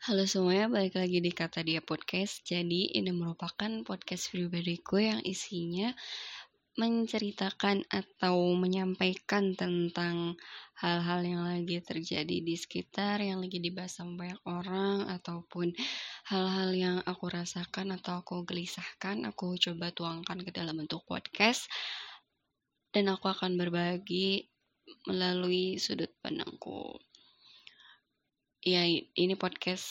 Halo semuanya, balik lagi di Kata Dia Podcast. Jadi ini merupakan podcast pribadiku yang isinya menceritakan atau menyampaikan tentang hal-hal yang lagi terjadi di sekitar, yang lagi dibahas sama banyak orang, ataupun hal-hal yang aku rasakan atau aku gelisahkan, aku coba tuangkan ke dalam bentuk podcast. Dan aku akan berbagi melalui sudut pandangku ya ini podcast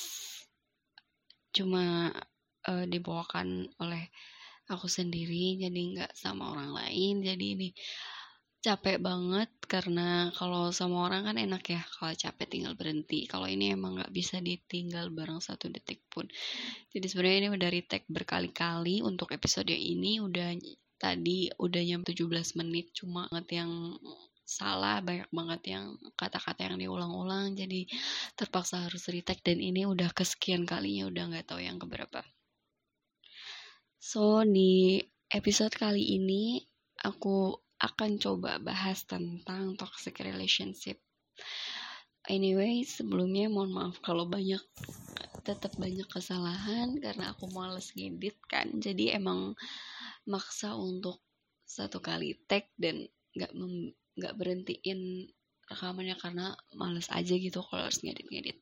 cuma uh, dibawakan oleh aku sendiri jadi nggak sama orang lain. Jadi ini capek banget karena kalau sama orang kan enak ya kalau capek tinggal berhenti. Kalau ini emang nggak bisa ditinggal bareng satu detik pun. Jadi sebenarnya ini udah retake berkali-kali untuk episode ini. Udah tadi udah nyam 17 menit cuma banget yang salah banyak banget yang kata-kata yang diulang-ulang jadi terpaksa harus retake dan ini udah kesekian kalinya udah nggak tahu yang keberapa. So di episode kali ini aku akan coba bahas tentang toxic relationship. Anyway sebelumnya mohon maaf kalau banyak tetap banyak kesalahan karena aku males ngedit kan. Jadi emang maksa untuk satu kali tag dan nggak nggak berhentiin rekamannya karena males aja gitu kalau harus ngedit-ngedit.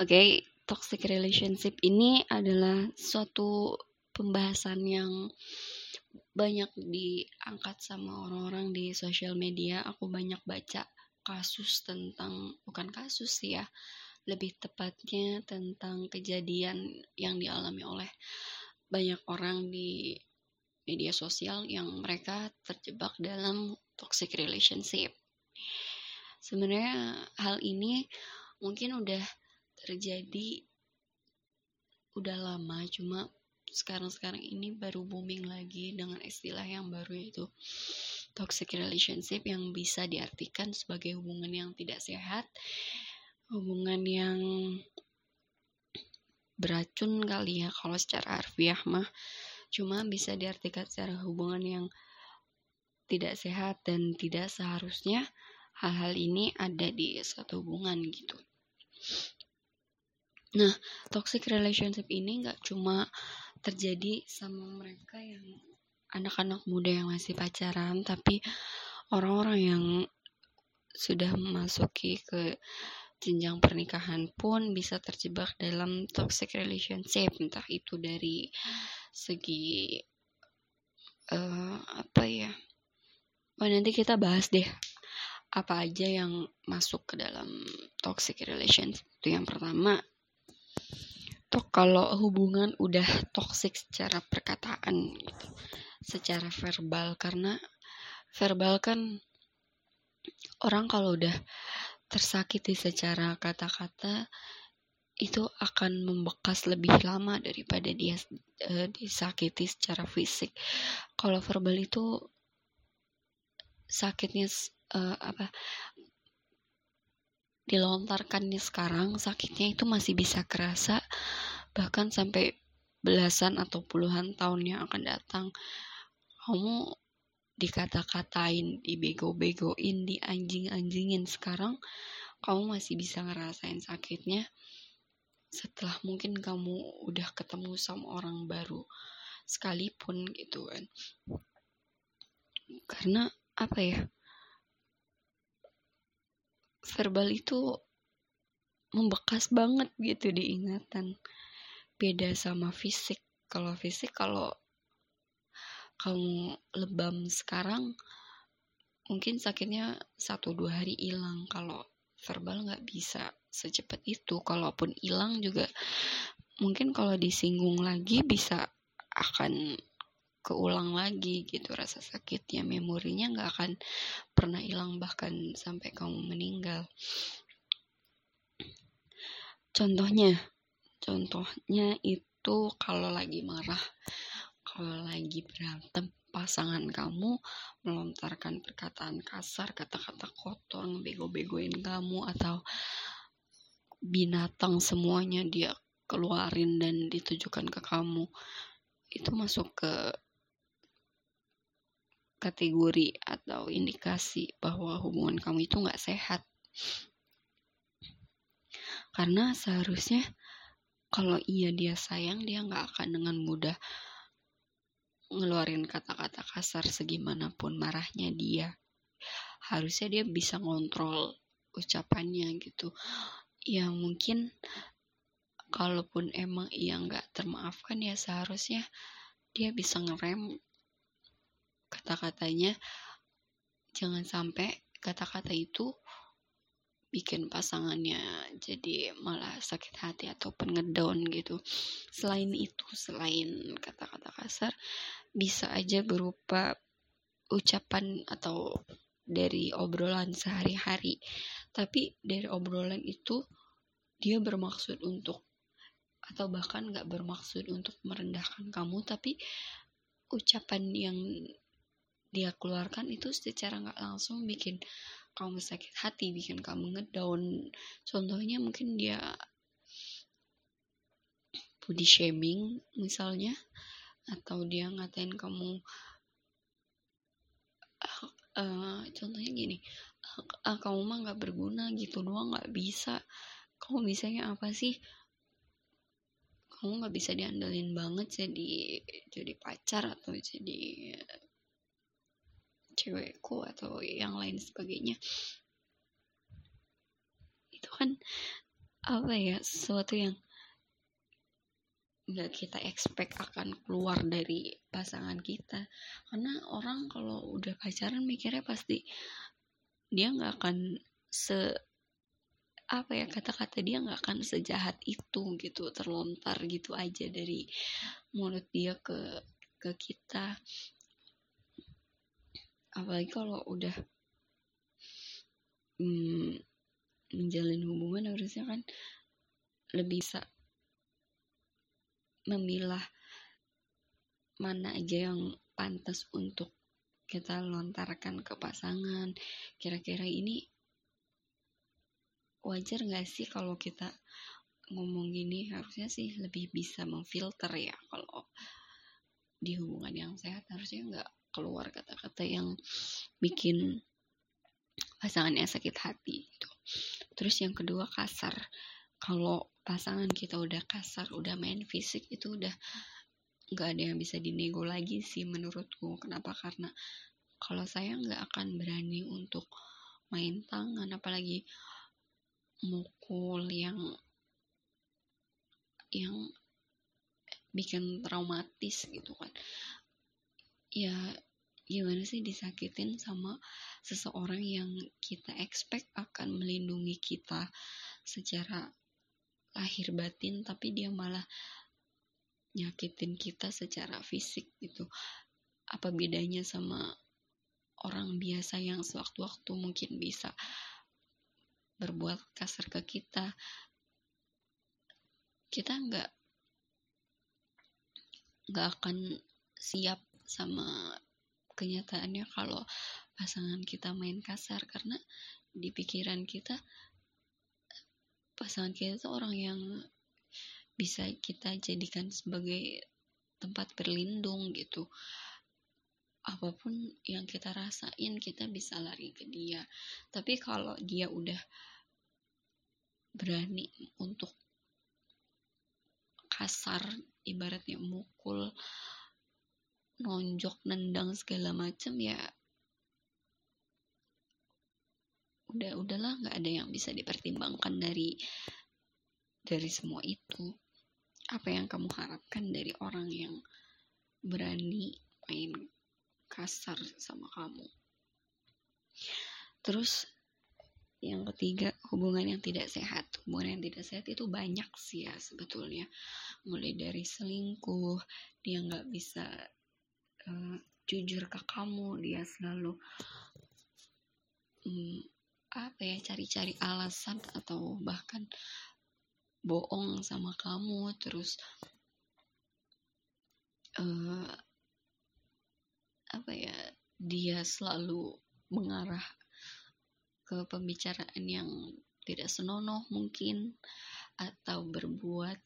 Oke, okay, toxic relationship ini adalah suatu pembahasan yang banyak diangkat sama orang-orang di sosial media. Aku banyak baca kasus tentang bukan kasus sih ya, lebih tepatnya tentang kejadian yang dialami oleh banyak orang di media sosial yang mereka terjebak dalam toxic relationship. Sebenarnya hal ini mungkin udah terjadi udah lama cuma sekarang-sekarang ini baru booming lagi dengan istilah yang baru yaitu toxic relationship yang bisa diartikan sebagai hubungan yang tidak sehat, hubungan yang beracun kali ya kalau secara harfiah mah cuma bisa diartikan secara hubungan yang tidak sehat dan tidak seharusnya hal-hal ini ada di satu hubungan gitu. Nah, toxic relationship ini nggak cuma terjadi sama mereka yang anak-anak muda yang masih pacaran, tapi orang-orang yang sudah memasuki ke jenjang pernikahan pun bisa terjebak dalam toxic relationship, entah itu dari segi uh, apa ya oh nanti kita bahas deh apa aja yang masuk ke dalam toxic relationship itu yang pertama tuh kalau hubungan udah toxic secara perkataan gitu secara verbal karena verbal kan orang kalau udah tersakiti secara kata-kata itu akan membekas lebih lama daripada dia uh, disakiti secara fisik. Kalau verbal itu sakitnya uh, apa dilontarkannya sekarang sakitnya itu masih bisa kerasa bahkan sampai belasan atau puluhan tahun yang akan datang kamu dikata-katain, dibego-begoin, dianjing-anjingin sekarang kamu masih bisa ngerasain sakitnya setelah mungkin kamu udah ketemu sama orang baru sekalipun gitu kan. Karena apa ya? Verbal itu membekas banget gitu di ingatan. Beda sama fisik. Kalau fisik kalau kamu lebam sekarang mungkin sakitnya satu dua hari hilang. Kalau verbal nggak bisa secepat itu. Kalaupun hilang juga mungkin kalau disinggung lagi bisa akan keulang lagi gitu rasa sakitnya. Memorinya nggak akan pernah hilang bahkan sampai kamu meninggal. Contohnya contohnya itu kalau lagi marah kalau lagi berantem pasangan kamu melontarkan perkataan kasar, kata-kata kotor, ngebego-begoin kamu atau binatang semuanya dia keluarin dan ditujukan ke kamu itu masuk ke kategori atau indikasi bahwa hubungan kamu itu nggak sehat. Karena seharusnya kalau iya dia sayang dia nggak akan dengan mudah ngeluarin kata-kata kasar segimanapun marahnya dia. Harusnya dia bisa ngontrol ucapannya gitu. Ya mungkin kalaupun emang ia nggak termaafkan ya seharusnya dia bisa ngerem kata-katanya. Jangan sampai kata-kata itu bikin pasangannya jadi malah sakit hati ataupun ngedown gitu. Selain itu selain kata-kata kasar bisa aja berupa ucapan atau dari obrolan sehari-hari. Tapi dari obrolan itu dia bermaksud untuk atau bahkan nggak bermaksud untuk merendahkan kamu tapi ucapan yang dia keluarkan itu secara nggak langsung bikin kamu sakit hati bikin kamu ngedown. Contohnya mungkin dia body shaming misalnya. Atau dia ngatain kamu uh, contohnya gini uh, kamu mah nggak berguna gitu doang nggak bisa. Kamu bisanya apa sih? Kamu nggak bisa diandelin banget jadi jadi pacar atau jadi cewekku atau yang lain sebagainya. Itu kan apa ya sesuatu yang nggak kita expect akan keluar dari pasangan kita. Karena orang kalau udah pacaran mikirnya pasti dia nggak akan se apa ya kata-kata dia nggak akan sejahat itu gitu terlontar gitu aja dari mulut dia ke ke kita apalagi kalau udah hmm, menjalin hubungan harusnya kan lebih bisa memilah mana aja yang pantas untuk kita lontarkan ke pasangan. Kira-kira ini wajar gak sih kalau kita ngomong gini? Harusnya sih lebih bisa memfilter ya kalau di hubungan yang sehat. Harusnya nggak keluar kata-kata yang bikin pasangannya sakit hati gitu. Terus yang kedua kasar. Kalau pasangan kita udah kasar, udah main fisik itu udah nggak ada yang bisa dinego lagi sih menurutku. Kenapa? Karena kalau saya nggak akan berani untuk main tangan, apalagi mukul yang yang bikin traumatis gitu kan ya gimana sih disakitin sama seseorang yang kita expect akan melindungi kita secara lahir batin tapi dia malah nyakitin kita secara fisik gitu. Apa bedanya sama orang biasa yang sewaktu-waktu mungkin bisa berbuat kasar ke kita? Kita nggak nggak akan siap sama kenyataannya kalau pasangan kita main kasar. Karena di pikiran kita pasangan kita itu orang yang bisa kita jadikan sebagai tempat berlindung gitu. Apa pun yang kita rasain kita bisa lari ke dia. Tapi kalau dia udah berani untuk kasar ibaratnya mukul nonjok nendang segala macem ya udah udahlah nggak ada yang bisa dipertimbangkan dari dari semua itu. Apa yang kamu harapkan dari orang yang berani main kasar sama kamu? Terus yang ketiga hubungan yang tidak sehat. Hubungan yang tidak sehat itu banyak sih ya sebetulnya. Mulai dari selingkuh dia nggak bisa uh, jujur ke kamu dia selalu um, apa ya cari-cari alasan atau bahkan bohong sama kamu. Terus uh, apa ya dia selalu mengarah ke pembicaraan yang tidak senonoh mungkin atau berbuat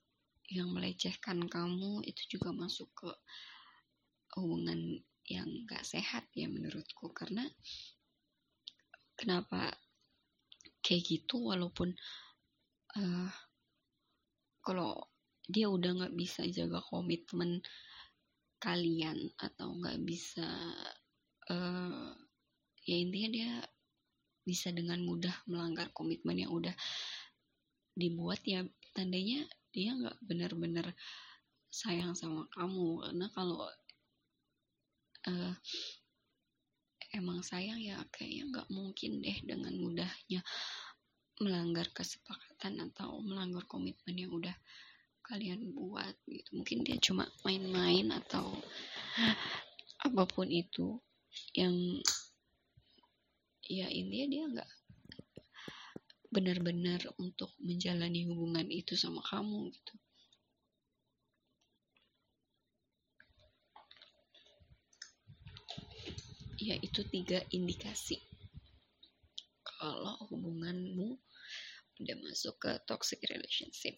yang melecehkan kamu. Itu juga masuk ke hubungan yang gak sehat ya menurutku. Karena kenapa kayak gitu walaupun uh, kalau dia udah nggak bisa jaga komitmen kalian atau nggak bisa uh, ya intinya dia bisa dengan mudah melanggar komitmen yang udah dibuat ya tandanya dia nggak benar-benar sayang sama kamu. Karena kalau uh, emang sayang ya kayaknya nggak mungkin deh dengan mudahnya melanggar kesepakatan atau melanggar komitmen yang udah kalian buat gitu. Mungkin dia cuma main-main atau apa pun itu yang ya ini dia nggak benar-benar untuk menjalani hubungan itu sama kamu gitu ya itu tiga indikasi. Kalau hubunganmu udah masuk ke toxic relationship.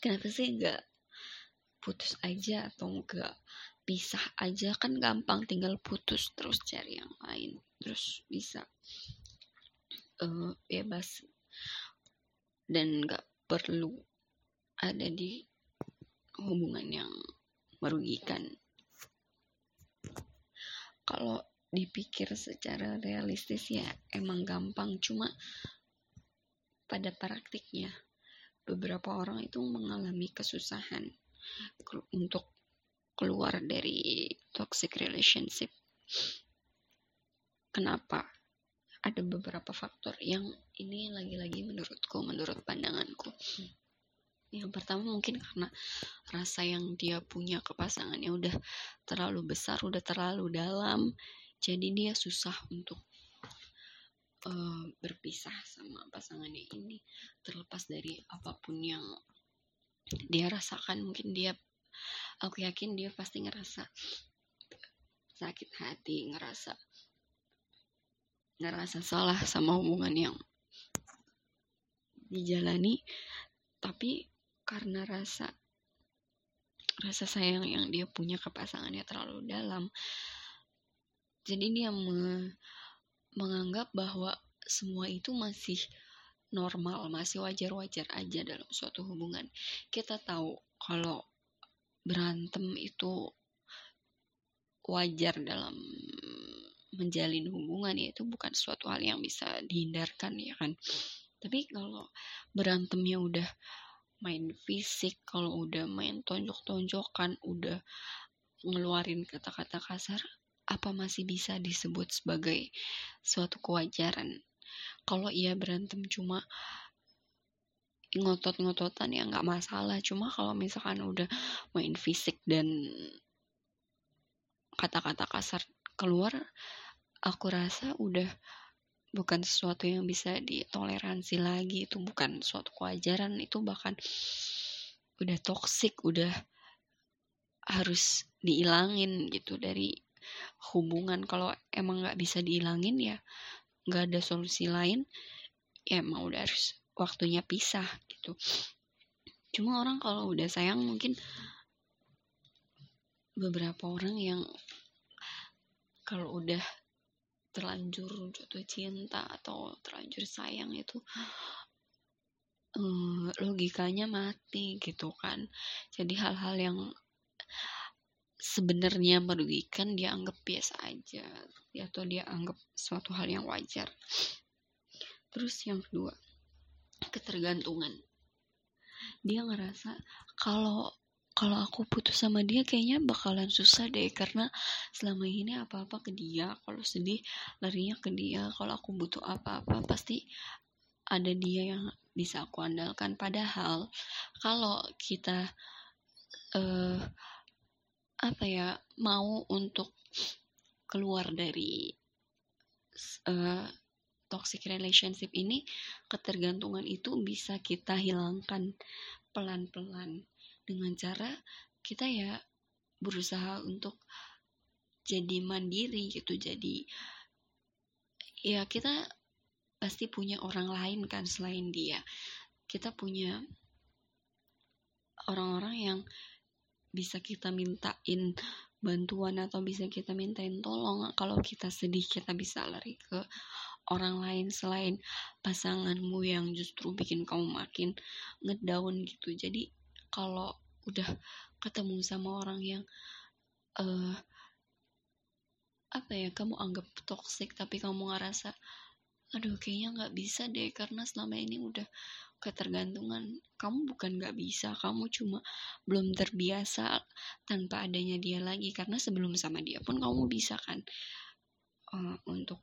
Kenapa sih nggak putus aja atau enggak pisah aja? Kan gampang tinggal putus terus cari yang lain terus bisa uh, bebas. Dan nggak perlu ada di hubungan yang merugikan kalau dipikir secara realistis ya emang gampang cuma pada praktiknya beberapa orang itu mengalami kesusahan untuk keluar dari toxic relationship. Kenapa? Ada beberapa faktor yang ini lagi-lagi menurutku, menurut pandanganku. Yang pertama mungkin karena rasa yang dia punya ke pasangannya udah terlalu besar, udah terlalu dalam, jadi dia susah untuk uh, berpisah sama pasangannya ini. Terlepas dari apa pun yang dia rasakan mungkin dia aku yakin dia pasti ngerasa sakit hati ngerasa ngerasa salah sama hubungan yang dijalani. Tapi karena rasa rasa sayang yang dia punya ke pasangannya terlalu dalam jadi dia me, menganggap bahwa semua itu masih normal, masih wajar-wajar aja dalam suatu hubungan. Kita tahu kalau berantem itu wajar dalam menjalin hubungan ya itu bukan suatu hal yang bisa dihindarkan ya kan. Tapi kalau berantemnya udah main fisik, kalau udah main tonjok-tonjokan, udah ngeluarin kata-kata kasar, apa masih bisa disebut sebagai suatu kewajaran? Kalau ia berantem cuma ngotot-ngototan ya nggak masalah. Cuma kalau misalkan udah main fisik dan kata-kata kasar keluar aku rasa udah bukan sesuatu yang bisa ditoleransi lagi itu bukan suatu kewajaran itu bahkan udah toksik udah harus dihilangin gitu dari hubungan. Kalau emang nggak bisa dihilangin ya nggak ada solusi lain ya emang udah harus waktunya pisah gitu. Cuma orang kalau udah sayang mungkin beberapa orang yang kalau udah terlanjur jatuh cinta atau terlanjur sayang itu um, logikanya mati gitu kan. Jadi hal-hal yang sebenarnya merugikan dia anggap biasa aja ya, atau dia anggap suatu hal yang wajar. Terus yang kedua ketergantungan. Dia ngerasa kalau kalau aku putus sama dia kayaknya bakalan susah deh karena selama ini apa-apa ke dia kalau sedih larinya ke dia kalau aku butuh apa-apa pasti ada dia yang bisa aku andalkan. Padahal kalau kita uh, apa ya mau untuk keluar dari uh, toxic relationship ini ketergantungan itu bisa kita hilangkan pelan-pelan dengan cara kita ya berusaha untuk jadi mandiri gitu. Jadi ya kita pasti punya orang lain kan selain dia. Kita punya orang-orang yang bisa kita mintain bantuan atau bisa kita mintain tolong. Kalau kita sedih kita bisa lari ke orang lain selain pasanganmu yang justru bikin kamu makin ngedown gitu. Jadi kalau udah ketemu sama orang yang uh, apa ya kamu anggap toxic tapi kamu ngerasa aduh kayaknya nggak bisa deh karena selama ini udah ketergantungan. Kamu bukan nggak bisa kamu cuma belum terbiasa tanpa adanya dia lagi karena sebelum sama dia pun kamu bisa kan uh, untuk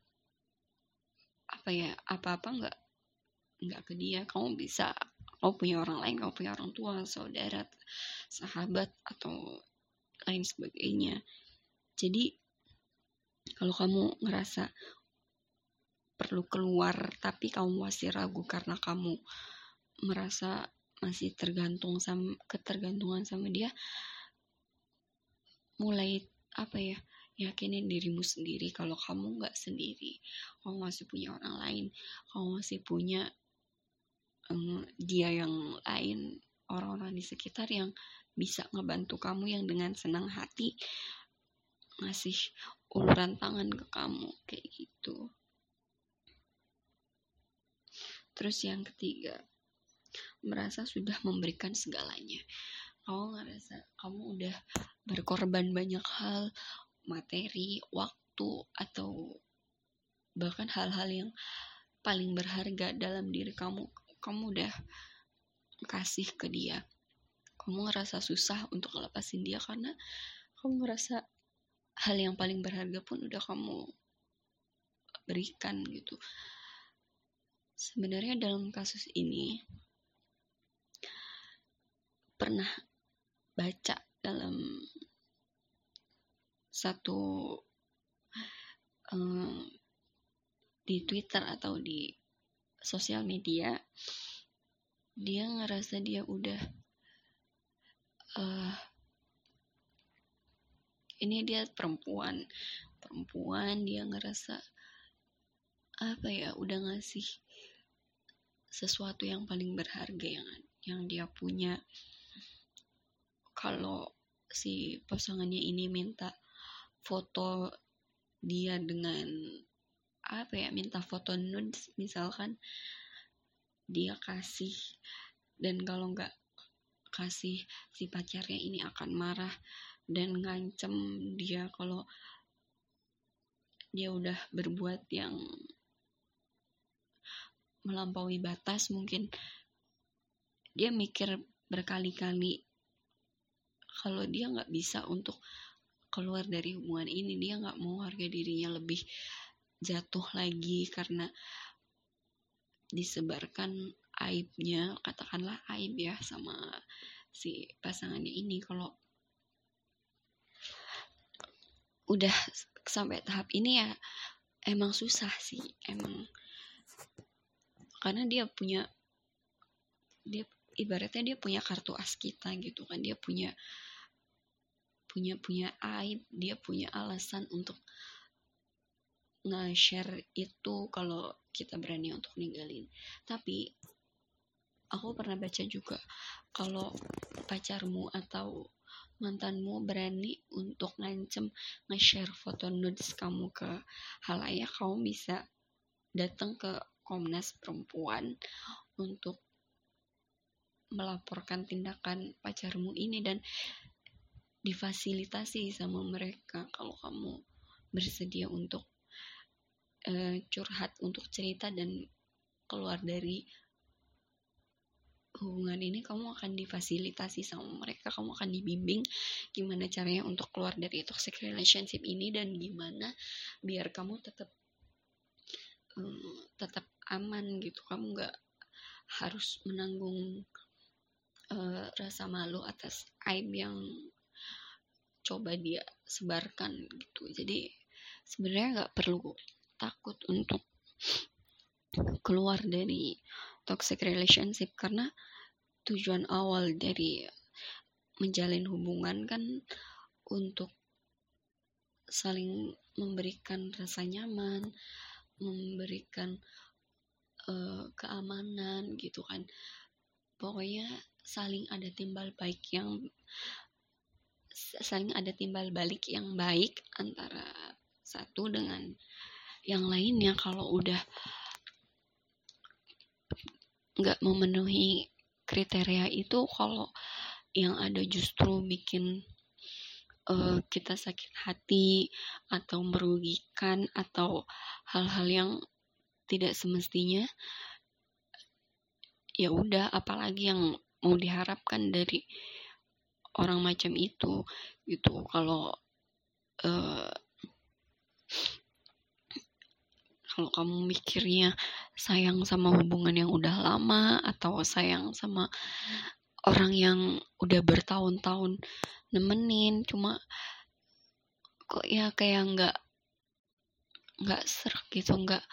apa ya apa-apa nggak nggak ke dia kamu bisa kamu punya orang lain kamu punya orang tua saudara sahabat atau lain sebagainya. Jadi kalau kamu ngerasa perlu keluar tapi kamu masih ragu karena kamu merasa masih tergantung sama ketergantungan sama dia mulai apa ya yakinin dirimu sendiri kalau kamu nggak sendiri. Kamu masih punya orang lain kamu masih punya um, dia yang lain orang-orang di sekitar yang bisa ngebantu kamu yang dengan senang hati ngasih uluran tangan ke kamu kayak gitu. Terus yang ketiga merasa sudah memberikan segalanya. Kamu ngerasa kamu udah berkorban banyak hal materi waktu atau bahkan hal-hal yang paling berharga dalam diri kamu kamu udah kasih ke dia kamu ngerasa susah untuk ngelepasin dia karena kamu ngerasa hal yang paling berharga pun udah kamu berikan gitu. Sebenarnya dalam kasus ini pernah baca dalam satu um, di Twitter atau di sosial media dia ngerasa dia udah uh, ini dia perempuan perempuan dia ngerasa apa ya udah ngasih sesuatu yang paling berharga yang yang dia punya. Kalau si pasangannya ini minta foto dia dengan apa ya minta foto nude misalkan dia kasih. Dan kalau nggak kasih si pacarnya ini akan marah dan ngancem dia kalau dia udah berbuat yang melampaui batas mungkin. Dia mikir berkali-kali kalau dia nggak bisa untuk keluar dari hubungan ini dia nggak mau harga dirinya lebih jatuh lagi karena disebarkan aibnya katakanlah aib ya sama si pasangannya ini. Kalau udah sampai tahap ini ya emang susah sih emang. Karena dia punya dia ibaratnya dia punya kartu as kita gitu kan. Dia punya punya punya aib dia punya alasan untuk nge-share itu kalau kita berani untuk ninggalin. Tapi aku pernah baca juga kalau pacarmu atau mantanmu berani untuk ngancem nge-share foto nudes kamu ke halayak kamu bisa datang ke Komnas Perempuan untuk melaporkan tindakan pacarmu ini dan difasilitasi sama mereka kalau kamu bersedia untuk uh, curhat untuk cerita dan keluar dari hubungan ini kamu akan difasilitasi sama mereka kamu akan dibimbing gimana caranya untuk keluar dari toxic relationship ini dan gimana biar kamu tetap um, tetap aman gitu. Kamu nggak harus menanggung uh, rasa malu atas aib yang coba dia sebarkan gitu. Jadi sebenarnya nggak perlu takut untuk keluar dari toxic relationship karena tujuan awal dari menjalin hubungan kan untuk saling memberikan rasa nyaman, memberikan uh, keamanan gitu kan. Pokoknya saling ada timbal baik yang saling ada timbal balik yang baik antara satu dengan yang lainnya kalau udah nggak memenuhi kriteria itu kalau yang ada justru bikin uh, kita sakit hati atau merugikan atau hal-hal yang tidak semestinya ya udah apalagi yang mau diharapkan dari orang macam itu gitu. Kalau uh, kalau kamu mikirnya sayang sama hubungan yang udah lama atau sayang sama orang yang udah bertahun-tahun nemenin cuma kok ya kayak nggak nggak serak gitu nggak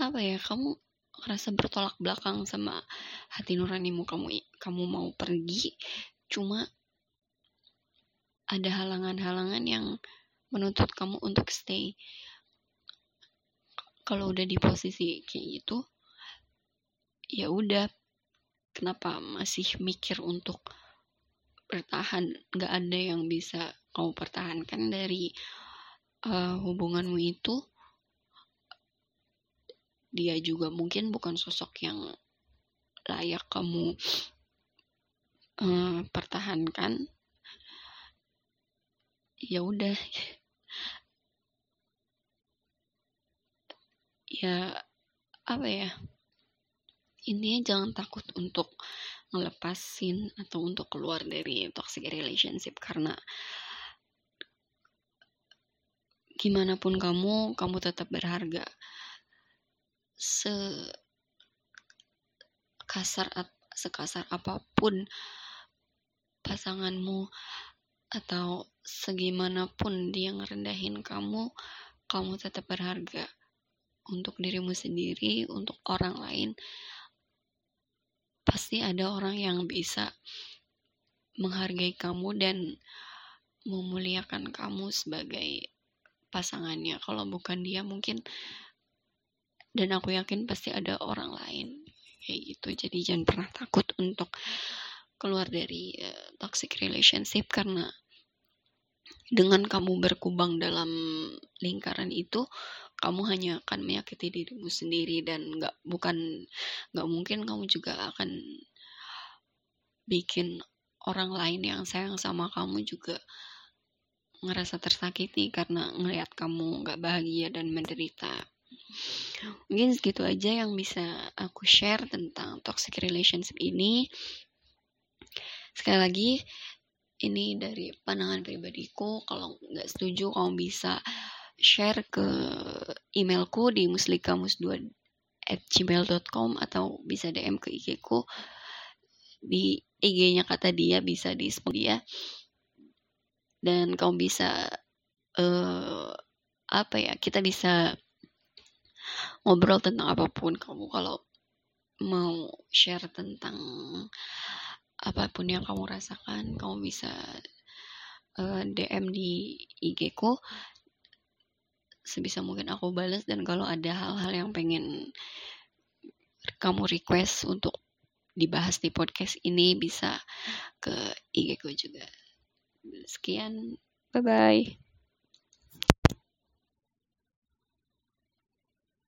apa ya kamu ngerasa bertolak belakang sama hati nuranimu kamu kamu mau pergi cuma ada halangan-halangan yang menuntut kamu untuk stay. Kalau udah di posisi kayak gitu ya udah. Kenapa masih mikir untuk bertahan? Nggak ada yang bisa kamu pertahankan dari uh, hubunganmu itu. Dia juga mungkin bukan sosok yang layak kamu uh, pertahankan. Ya udah ya apa ya? Intinya jangan takut untuk ngelepasin atau untuk keluar dari toxic relationship karena gimana pun kamu kamu tetap berharga. Se kasar sekasar apa pun pasanganmu atau segimanapun dia ngerendahin kamu kamu tetap berharga untuk dirimu sendiri, untuk orang lain, pasti ada orang yang bisa menghargai kamu dan memuliakan kamu sebagai pasangannya. Kalau bukan dia mungkin dan aku yakin pasti ada orang lain kayak gitu. Jadi jangan pernah takut untuk keluar dari uh, toxic relationship karena dengan kamu berkubang dalam lingkaran itu kamu hanya akan menyakiti dirimu sendiri dan nggak bukan nggak mungkin kamu juga akan bikin orang lain yang sayang sama kamu juga ngerasa tersakiti karena ngelihat kamu nggak bahagia dan menderita. Mungkin segitu aja yang bisa aku share tentang toxic relationship ini. Sekali lagi, ini dari pandangan pribadiku. Kalau nggak setuju, kamu bisa share ke emailku di muslikamus2 at gmail.com atau bisa DM ke IG ku di IG-nya kata dia bisa di dia dan kamu bisa uh, apa ya kita bisa ngobrol tentang apa pun kamu kalau mau share tentang apa pun yang kamu rasakan kamu bisa uh, eh, DM di IG ku sebisa mungkin aku balas dan kalau ada hal-hal yang pengen kamu request untuk dibahas di podcast ini bisa ke IG ku juga. Sekian, bye bye.